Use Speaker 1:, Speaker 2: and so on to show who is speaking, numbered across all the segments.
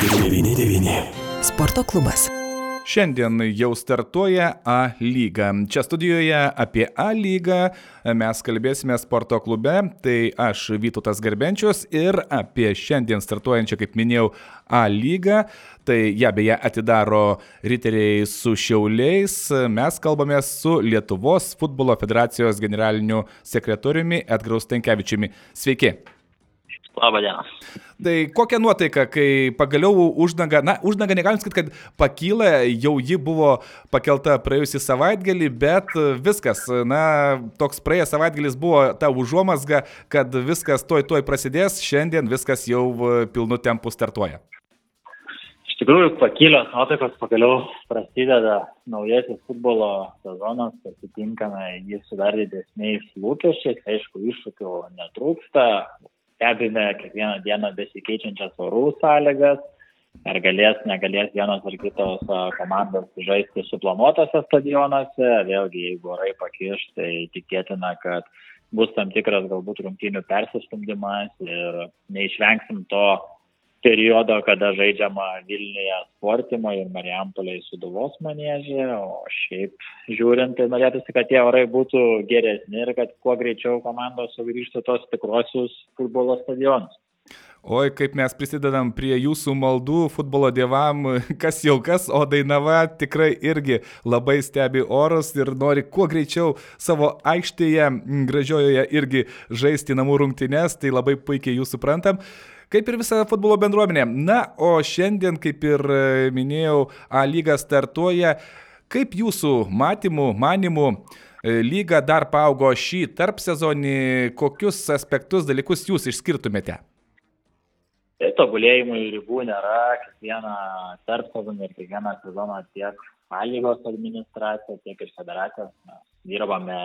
Speaker 1: 99. Sporto klubas.
Speaker 2: Šiandien jau startuoja A lyga. Čia studijoje apie A lygą mes kalbėsime sporto klube. Tai aš Vytautas Garbenčius ir apie šiandien startuojančią, kaip minėjau, A lygą. Tai ją beje atidaro riteriai su šiauliais. Mes kalbame su Lietuvos futbolo federacijos generaliniu sekretoriumi Edgaru Stankevičiumi. Sveiki.
Speaker 3: Labą dieną.
Speaker 2: Tai kokia nuotaika, kai pagaliau uždanga, na, uždanga negalim sakyti, kad pakyla, jau ji buvo pakelta praėjusį savaitgalį, bet viskas, na, toks praėjęs savaitgalis buvo ta užuomasga, kad viskas toj toj prasidės, šiandien viskas jau pilnu tempu startuoja.
Speaker 3: Iš tikrųjų, pakylios nuotaikos pagaliau prasideda naujasis futbolo sezonas, pasitinkame jį su dar didesniais lūkesčiais, aišku, iššūkių netrūksta, stebime kiekvieną dieną besikeičiančias orų sąlygas, ar galės, negalės vienos ar kitos komandos žaisti suplanuotose stadionuose, vėlgi jeigu orai pakiš, tai tikėtina, kad bus tam tikras galbūt rungtynių persistumdymas ir neišvengsim to periodo, kada žaidžiama Vilniuje sportimo ir Marijampolėje suduvos manėžė, o šiaip žiūrint, tai norėtųsi, kad tie orai būtų geresni ir kad kuo greičiau komandos sugrįžtų tos tikruosius futbolo stadionus.
Speaker 2: Oi, kaip mes prisidedam prie jūsų maldų futbolo dievam, kas jau kas, o Dainava tikrai irgi labai stebi orus ir nori kuo greičiau savo aikštėje gražiojoje irgi žaisti namų rungtynes, tai labai puikiai jūs suprantam kaip ir visa futbolo bendruomenė. Na, o šiandien, kaip ir e, minėjau, A lyga startuoja. Kaip jūsų matymų, manimų, e, lyga dar paaugo šį tarp sezonį, kokius aspektus, dalykus jūs išskirtumėte?
Speaker 3: Tai tobulėjimų ribų nėra, kiekvieną tarp sezonį ir kiekvieną sezoną tiek A lygos administracija, tiek ir federacijos mes dirbame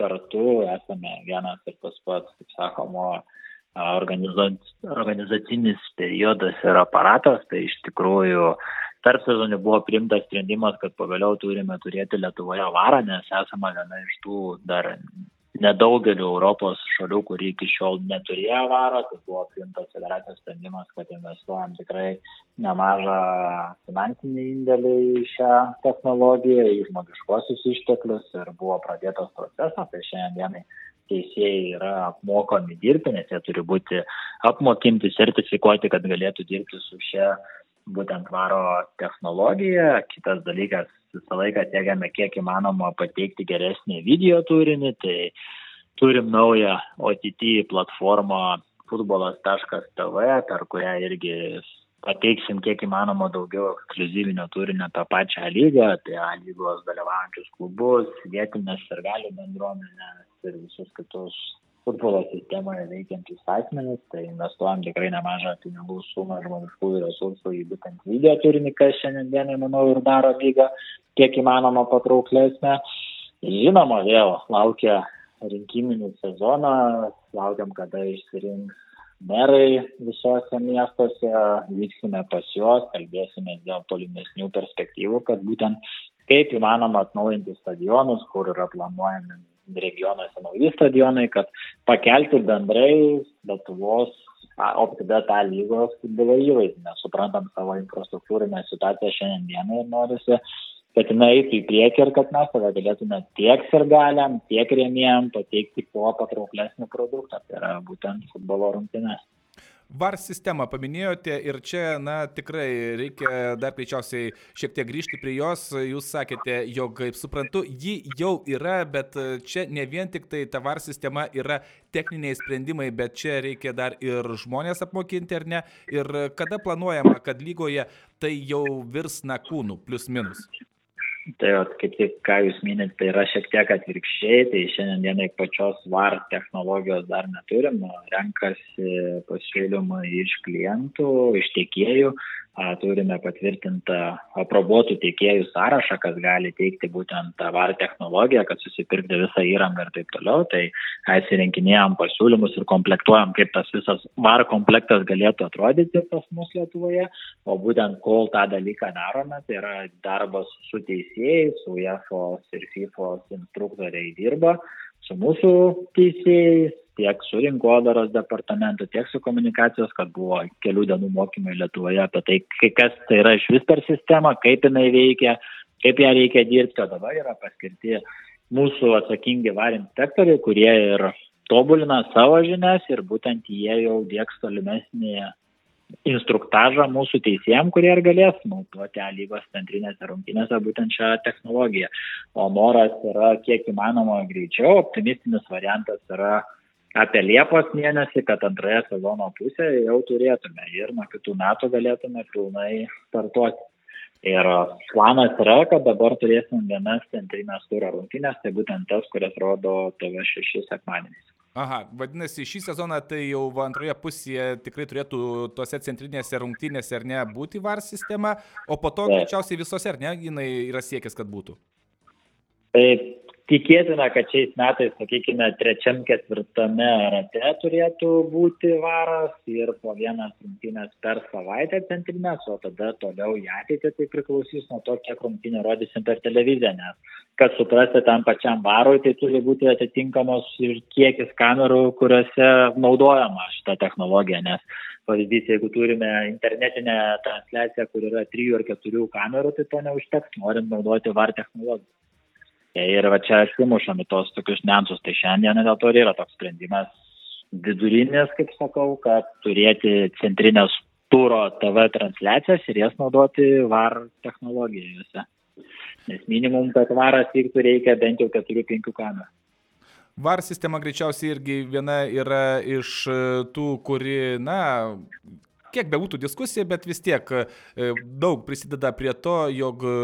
Speaker 3: kartu, esame vienas ir tas pats, kaip sakoma, organizacinis periodas ir aparatas, tai iš tikrųjų tarp sezonį buvo priimtas sprendimas, kad pagaliau turime turėti Lietuvoje varą, nes esame viena iš tų dar nedaugeliu Europos šalių, kurie iki šiol neturėjo varo, tai buvo priimtas federacijos sprendimas, kad investuojam tikrai nemažą finansinį indėlį į šią technologiją, į žmogiškosius išteklius ir buvo pradėtas procesas, tai šiandien dienai teisėjai yra apmokomi dirbti, nes jie turi būti apmokinti, sertifikuoti, kad galėtų dirbti su šia būtent varo technologija. Kitas dalykas, visą laiką tiegiame kiek įmanoma pateikti geresnį video turinį, tai turim naują OTT platformą futbolas.tv, per kurią irgi pateiksim kiek įmanoma daugiau ekskluzyvinio turinio tą pačią lygą, tai A lygos dalyvaujančius klubus, vietinės ir galių bendruomenės ir visus kitus futbolo sistemoje veikiančius asmenys, tai investuojam tikrai nemažą pinigų sumą žmogiškųjų resursų į būtent video turinį, kas šiandien dienai, manau, ir daro lygą kiek įmanoma patrauklesnę. Žinoma, vėl laukia rinkiminis sezonas, laukiam, kada išsirinks merai visose miestuose, vyksime pas juos, kalbėsime dėl tolimesnių perspektyvų, kad būtent kaip įmanoma atnaujinti stadionus, kur yra planuojami regionuose nauji stadionai, kad pakelti bendrai Lietuvos OptiBet A lygos futbolo įvaizdį, nes suprantam savo infrastruktūrinę situaciją šiandien dieną ir norisi kad jinai eitų į priekį ir kad mes tada galėtume tiek sirgaliam, tiek rėmėjam pateikti kuo patrauklesnį produktą, tai yra būtent futbolo rungtynės.
Speaker 2: VAR sistemą paminėjote ir čia, na, tikrai reikia dar greičiausiai šiek tiek grįžti prie jos. Jūs sakėte, jog, kaip suprantu, ji jau yra, bet čia ne vien tik tai ta VAR sistema yra techniniai sprendimai, bet čia reikia dar ir žmonės apmokinti, ar ne? Ir kada planuojama, kad lygoje tai jau virs na kūnų, plus minus?
Speaker 3: Tai vat, kaip tik, ką jūs minit, tai yra šiek tiek atvirkščiai, tai šiandien dienai pačios VAR technologijos dar neturim, renkasi pasiūlymą iš klientų, iš tiekėjų, turime patvirtintą aprobuotų tiekėjų sąrašą, kas gali teikti būtent VAR technologiją, kad susipirkti visą įrangą ir taip toliau. Tai atsirinkinėjom pasiūlymus ir komplektuojam, kaip tas visas VAR komplektas galėtų atrodyti pas mus Lietuvoje. O būtent kol tą dalyką darome, tai yra darbas su teisėjais, su UEFA ir FIFA instruktoriai dirba, su mūsų teisėjais, tiek su rinkodaros departamentu, tiek su komunikacijos, kad buvo kelių dienų mokymai Lietuvoje apie tai, kas tai yra iš vis per sistemą, kaip jinai veikia, kaip ją reikia dirbti, o dabar yra paskirti mūsų atsakingi var inspektoriai, kurie ir tobulina savo žinias ir būtent jie jau dėks tolimesnį instruktažą mūsų teisėjim, kurie ir galės naudoti A lygos centrinėse rungtynėse būtent šią technologiją. O noras yra kiek įmanoma greičiau, optimistinis variantas yra apie Liepos mėnesį, kad antroje sezono pusėje jau turėtume ir nuo kitų metų galėtume pilnai startuoti. Ir planas yra, kad dabar turėsim vienas centrinės turo rungtynės, tai būtent tas, kurias rodo TV6 sekmadieniais.
Speaker 2: Aha, vadinasi, šį sezoną tai jau antroje pusėje tikrai turėtų tose centrinėse rungtynėse ar ne būti VAR sistema, o po to greičiausiai visose ar ne, jinai yra siekis, kad būtų.
Speaker 3: Taip, Tikėtina, kad šiais metais, sakykime, trečiam, ketvirtame rate turėtų būti varas ir po vienas rungtynės per savaitę centrinės, o tada toliau į ateitį tai priklausys nuo to, kiek rungtynę rodysim per televiziją, nes kad suprasti tam pačiam varui, tai turi būti atitinkamos ir kiekis kamerų, kuriuose naudojama šita technologija, nes pavyzdys, jeigu turime internetinę transliaciją, kur yra trijų ar keturių kamerų, tai to neužteks, norint naudoti var technologiją. Ir va čia atsimušam į tos tokius niansus, tai šiandien dėl to ir yra toks sprendimas vidurinis, kaip sakau, kad turėti centrinės turo TV transliacijas ir jas naudoti VAR technologijose. Nes minimum, kad varas vyktų reikia bent jau 4-5 kamerų.
Speaker 2: VAR sistema greičiausiai irgi viena yra iš tų, kuri, na, kiek bebūtų diskusija, bet vis tiek e, daug prisideda prie to, jog e,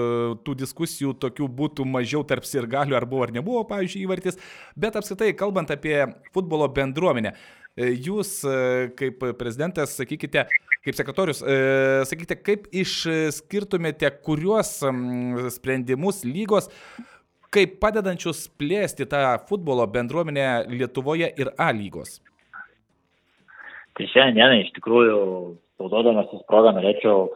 Speaker 2: tų diskusijų tokių būtų mažiau tarp ir galių, ar buvo ar nebuvo, pavyzdžiui, įvartis. Bet apskritai, kalbant apie futbolo bendruomenę, e, jūs kaip prezidentas, sakykite, kaip sekretorius, sakykite, kaip išskirtumėte, kuriuos sprendimus lygos kaip padedančius plėsti tą futbolo bendruomenę Lietuvoje ir A lygos?
Speaker 3: Tai šiandieną iš tikrųjų, naudodamasis progą, norėčiau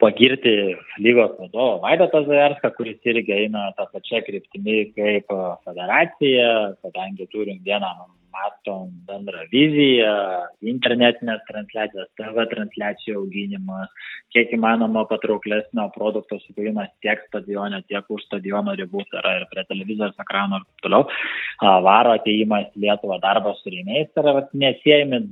Speaker 3: pagirti lygos vadovą Vaidotą Zajarską, kuris irgi eina tą pačią kryptimį kaip federacija, kadangi turim vieną matom bendrą viziją, internetinės transliacijas, TV transliacijų auginimas, kiek įmanoma patrauklesnio produkto sukūrimas tiek stadione, tiek už stadiono ribų, tai yra ir prie televizijos ekrano ir toliau. Varo ateimas į Lietuvą darbas su rėmėjais yra nesėjami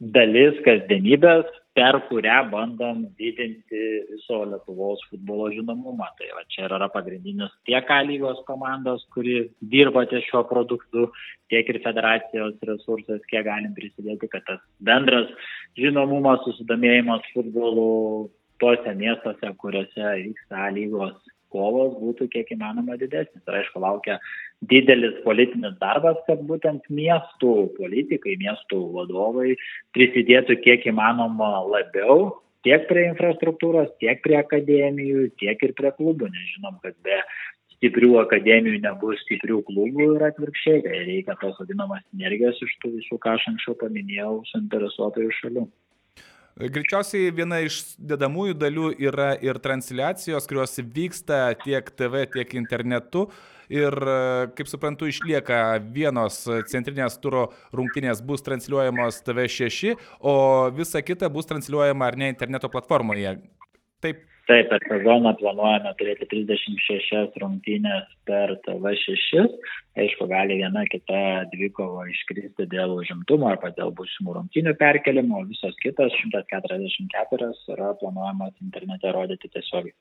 Speaker 3: dalis kasdienybės, per kurią bandom didinti viso Lietuvos futbolo žinomumą. Tai va, čia yra pagrindinis tiek A lygos komandos, kuri dirba ties šiuo produktu, tiek ir federacijos resursas, kiek galim prisidėti, kad tas bendras žinomumas, susidomėjimas futbolu tose miestuose, kuriuose vyksta A lygos kovos būtų kiek įmanoma didesnis. Ir aišku, laukia didelis politinis darbas, kad būtent miestų politikai, miestų vadovai prisidėtų kiek įmanoma labiau tiek prie infrastruktūros, tiek prie akademijų, tiek ir prie klubų. Nežinom, kad be stiprių akademijų nebus stiprių klubų ir atvirkščiai, reikia tos vadinamas energijos iš tų visų, ką aš anksčiau paminėjau, suinteresuotojų šalių.
Speaker 2: Greičiausiai viena iš dedamųjų dalių yra ir transliacijos, kurios vyksta tiek TV, tiek internetu. Ir, kaip suprantu, išlieka vienos centrinės turo rungtynės bus transliuojamos TV6, o visa kita bus transliuojama ar ne interneto platformoje.
Speaker 3: Taip Taip, per sezoną planuojame turėti 36 rungtynės per TV6. Aišku, gali viena kita dvikova iškristi dėl užimtumo arba dėl būsimų rungtynių perkelimo, o visos kitos 144 yra planuojamas internete rodyti tiesiogiai.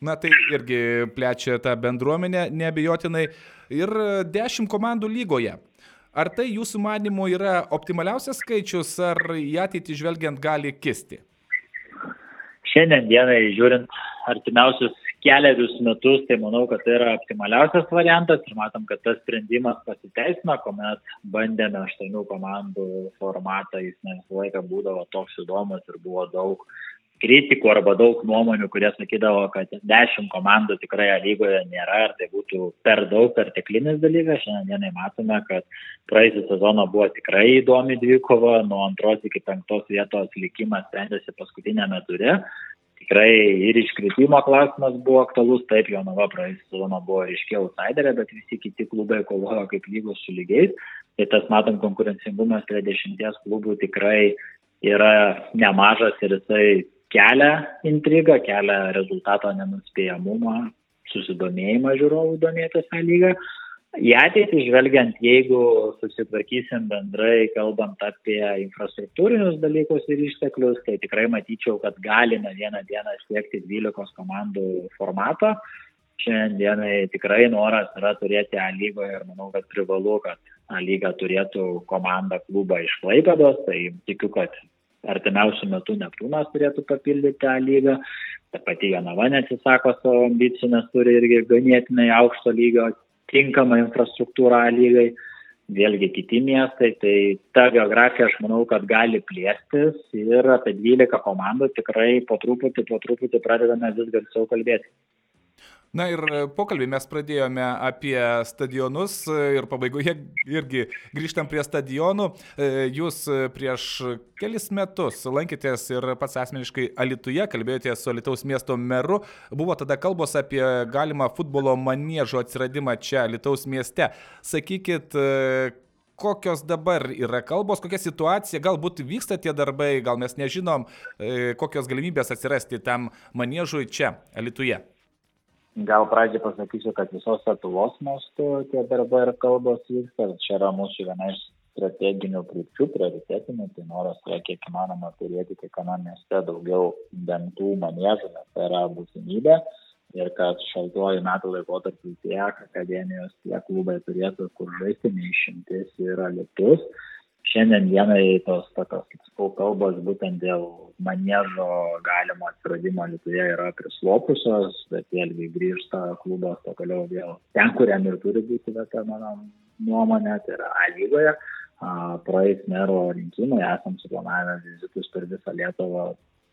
Speaker 2: Na tai irgi plečia tą bendruomenę neabejotinai ir 10 komandų lygoje. Ar tai jūsų manimo yra optimaliausias skaičius, ar į ateitį žvelgiant gali kisti?
Speaker 3: Šiandien dienai žiūrint artimiausius keliarius metus, tai manau, kad tai yra optimaliausias variantas ir matom, kad tas sprendimas pasiteisina, kuomet bandėme aštuonių komandų formatą, jis ne visą laiką būdavo toks įdomus ir buvo daug kritikų arba daug nuomonių, kurie sakydavo, kad 10 komandų tikrai lygoje nėra ir tai būtų per daug perteklinis dalykas. Šiandienai matome, kad praeisį sezoną buvo tikrai įdomi dvikova, nuo antros iki penktos vietos likimas sprendėsi paskutinėme ture. Tikrai ir iškritimo klausimas buvo aktualus, taip, Jonava praeisį sezoną buvo ryškiai outsiderė, bet visi kiti klubai kovojo kaip lygos su lygiais. Tai tas, matom, konkurencingumas prie dešimties klubų tikrai yra nemažas ir jisai kelia intrigą, kelia rezultato nenuspėjamumą, susidomėjimą žiūrovų domėtis tą lygą. Į ateitį žvelgiant, jeigu susitvarkysim bendrai, kalbant apie infrastruktūrinius dalykus ir išteklius, tai tikrai matyčiau, kad galime vieną dieną siekti 12 komandų formato. Šiandienai tikrai noras yra turėti A lygoje ir manau, kad privalu, kad A lyga turėtų komandą klubą iš Klaipėdos, tai tikiu, kad artimiausių metų Neptūnas turėtų papildyti A lygą. Ta pati Jonava neatsisako savo ambicijų, nes turi irgi ganėtinai aukšto lygio tinkamą infrastruktūrą lygai, vėlgi kiti miestai, tai ta geografija aš manau, kad gali plėstis ir apie 12 komandų tikrai po truputį, po truputį pradedame vis garsiau kalbėti.
Speaker 2: Na ir pokalbį mes pradėjome apie stadionus ir pabaigoje irgi grįžtam prie stadionų. Jūs prieš kelis metus lankėtės ir pats asmeniškai Alituje, kalbėjote su Alitaus miesto meru. Buvo tada kalbos apie galimą futbolo manėžo atsiradimą čia Alitaus mieste. Sakykit, kokios dabar yra kalbos, kokia situacija, galbūt vyksta tie darbai, gal mes nežinom, kokios galimybės atsirasti tam manėžui čia, Alituje.
Speaker 3: Gal pradžiai pasakysiu, kad visos Lietuvos mastu tie darbai ir kalbos vyksta. Čia yra mūsų viena iš strateginių krypčių, prioritetinių. Tai noras yra kiek įmanoma turėti kiekvienam mieste daugiau bendrų manėžų, nes tai yra būtinybė. Ir kad šaltuoju metų laikotarpiu tiek akademijos, tiek klubai turėtų kur žaisti, neišimtis yra lietus. Šiandien dienai tos tokios, kaip sakau, kalbos būtent dėl manėžo galimo atsiradimo Lietuvoje yra prislopusios, bet vėlgi grįžta klubas toliau vėl ten, kuriam ir turi būti vieta, mano nuomonė, tai yra A lygoje. Praeis mero rinkimai, esam suplanavę vizitus per visą Lietuvą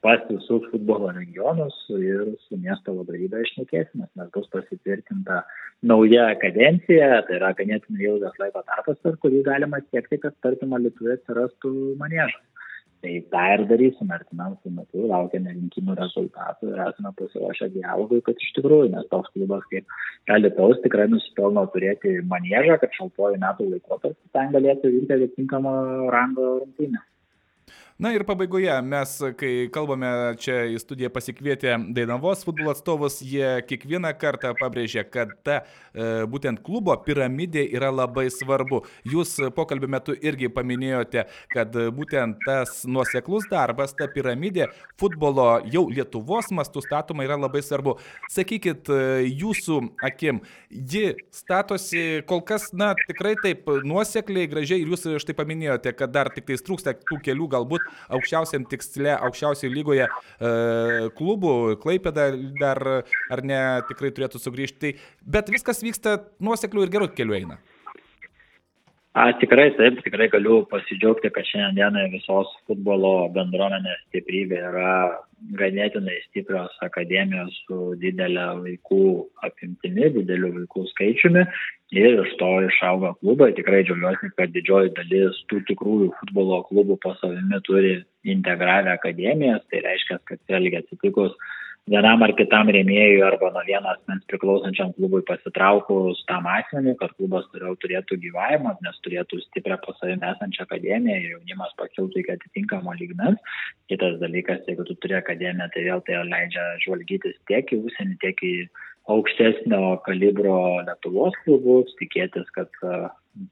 Speaker 3: pas visus futbolo regionus ir su miesto vadovybė išnekėsimės, nes bus pasitvirtinta nauja kadencija, tai yra ganėtinai ilgas laiko tarpas, per kurį galima siekti, kad tarkim Lietuvoje atsirastų manėžas. Tai tą ir darysime artimiausiu metu, laukiame rinkimų rezultatų ir esame pasiruošę dialogui, kad iš tikrųjų, nes toks klubas kaip Lietuvos tikrai nusipelno turėti manėžą, kad šaltuoju metų laikotarpiu ten galėtų vykti atitinkamą rango rungtynę.
Speaker 2: Na ir pabaigoje mes, kai kalbame čia į studiją pasikvietę Dainavos futbolo atstovus, jie kiekvieną kartą pabrėžia, kad ta e, būtent klubo piramidė yra labai svarbu. Jūs pokalbio metu irgi paminėjote, kad būtent tas nuoseklus darbas, ta piramidė futbolo jau Lietuvos mastų statoma yra labai svarbu. Sakykit, e, jūsų akim, ji statosi kol kas, na, tikrai taip nuosekliai, gražiai ir jūs štai paminėjote, kad dar tik tais trūksta tų kelių galbūt aukščiausiam tiksle, aukščiausioje lygoje e, klubų, Klaipėda dar ar ne tikrai turėtų sugrįžti. Bet viskas vyksta nuosekliu ir geru keliu eina.
Speaker 3: A, tikrai taip, tikrai galiu pasidžiaugti, kad šiandieną visos futbolo bendruomenės stiprybė yra ganėtinai stiprios akademijos su didelė vaikų apimtimi, dideliu vaikų skaičiumi ir iš to išauga klubai. Tikrai džiaugiuosi, kad didžioji dalis tų tikrųjų futbolo klubų po savimi turi integravę akademijas, tai reiškia, kad vėlgi atsitikus vienam ar kitam rėmėjui arba nuo vieno asmens priklausančiam klubui pasitraukus tam asmeniui, kad klubas toliau turėtų gyvavimą, nes turėtų stiprią po savimi esančią akademiją ir jaunimas pakiltų iki atitinkamo lygmens. Kitas dalykas, jeigu tu turi akademiją, tai vėl tai leidžia žvalgytis tiek į užsienį, tiek į aukštesnio kalibro Lietuvos klubus, tikėtis, kad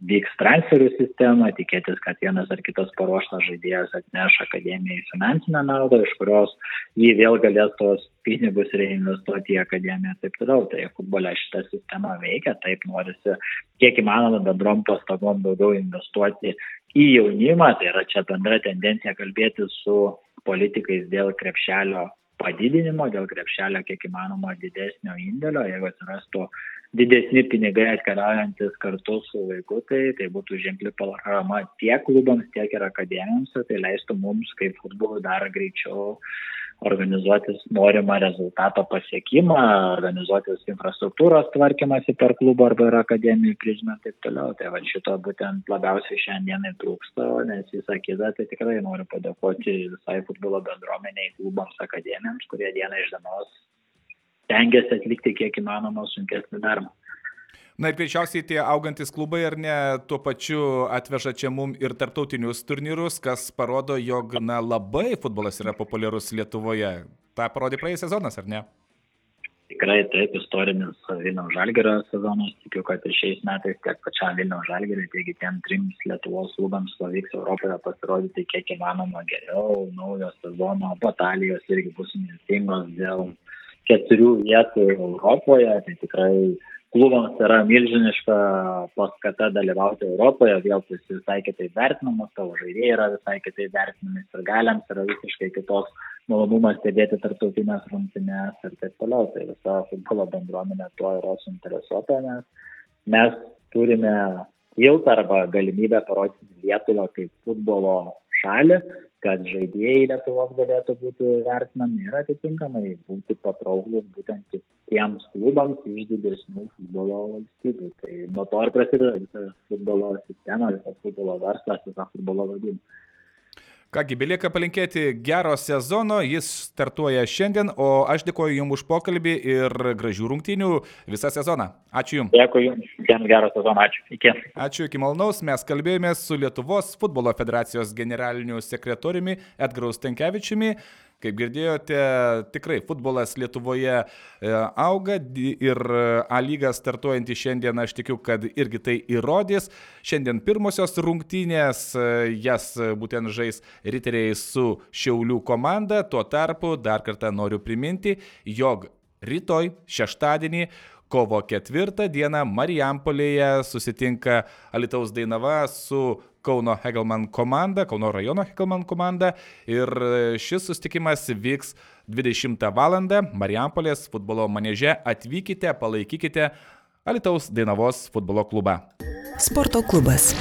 Speaker 3: vyks transferių sistema, tikėtis, kad vienas ar kitas paruoštas žaidėjas atneš akademijai finansinę naudą, iš kurios jį vėl galės tos pinigus reinvestuoti į akademiją ir taip toliau. Tai futbole šitą sistemą veikia, taip norisi kiek įmanoma bendrom pastangom daugiau investuoti į jaunimą, tai yra čia bendra tendencija kalbėti su politikais dėl krepšelio padidinimo, dėl krepšelio kiek įmanoma didesnio indėlio, jeigu atsirastų didesni pinigai atkeliaujantis kartu su vaiku, tai tai būtų ženkli parama tiek klubams, tiek ir akademijoms, tai leistų mums kaip futbolui dar greičiau organizuotis norimą rezultato pasiekimą, organizuotis infrastruktūros tvarkymasi per klubą arba ir akademijų prizmę ir taip toliau. Tai va šito būtent labiausiai šiandienai trūksta, nes visą kitą tai tikrai noriu padėkoti visai futbolo bendruomeniai, klubams, akademijams, kurie dieną iš dienos tengiasi atlikti kiek įmanoma sunkesnį darbą.
Speaker 2: Na ir greičiausiai tie augantis klubai ar ne tuo pačiu atveža čia mum ir tarptautinius turnyrus, kas parodo, jog na, labai futbolas yra populiarus Lietuvoje. Ta parodė praėjęs sezonas, ar ne?
Speaker 3: Tikrai taip, istorinis Vilniaus Žalgerio sezonas, tikiu, kad ir šiais metais tiek pačiam Vilniaus Žalgeriui, tiek kitiems trims Lietuvos klubams pavyks Europoje pasirodyti kiek įmanoma geriau. Naujo sezono batalijos irgi bus nestingos dėl keturių vietų Europoje, tai tikrai klubams yra milžiniška paskata dalyvauti Europoje, vėl bus visai kitaip vertinamas, tavo žaidėjai yra visai kitaip vertinami, ir galiams yra visiškai kitoks malonumas stebėti tarptautinės rungtynės ir taip toliau. Tai visa futbolo bendruomenė tuo yra suinteresuota, nes mes turime tiltą arba galimybę parodyti Lietuvą kaip futbolo šalį kad žaidėjai Lietuvos galėtų būti vertinami ir atitinkamai būti patrauklus būtent kitiems klubams iš didesnių futbolo valstybių. Tai nuo to ir prasideda visa futbolo sistema, visas futbolo verslas, visa futbolo vadyba.
Speaker 2: Kągi, belieka palinkėti gero sezono, jis startuoja šiandien, o aš dėkoju Jums už pokalbį ir gražių rungtynių visą sezoną. Ačiū Jums.
Speaker 3: Dėkui Jums, visiems gero sezono, ačiū. Iki.
Speaker 2: Ačiū, iki malonaus. Mes kalbėjome su Lietuvos futbolo federacijos generaliniu sekretoriumi Edgaru Stankevičiumi. Kaip girdėjote, tikrai futbolas Lietuvoje e, auga ir A lyga startuojantį šiandien, aš tikiu, kad irgi tai įrodys. Šiandien pirmosios rungtynės, e, jas būtent žais riteriai su Šiaulių komanda. Tuo tarpu dar kartą noriu priminti, jog rytoj, šeštadienį, kovo ketvirtą dieną Marijampolėje susitinka Alitaus Dainava su Kauno Hegelman komanda, Kauno rajono Hegelman komanda ir šis sustikimas vyks 20 val. Marijampolės futbolo maneže. Atvykite, palaikykite Alitaus Dainavos futbolo klubą.
Speaker 1: Sporto klubas.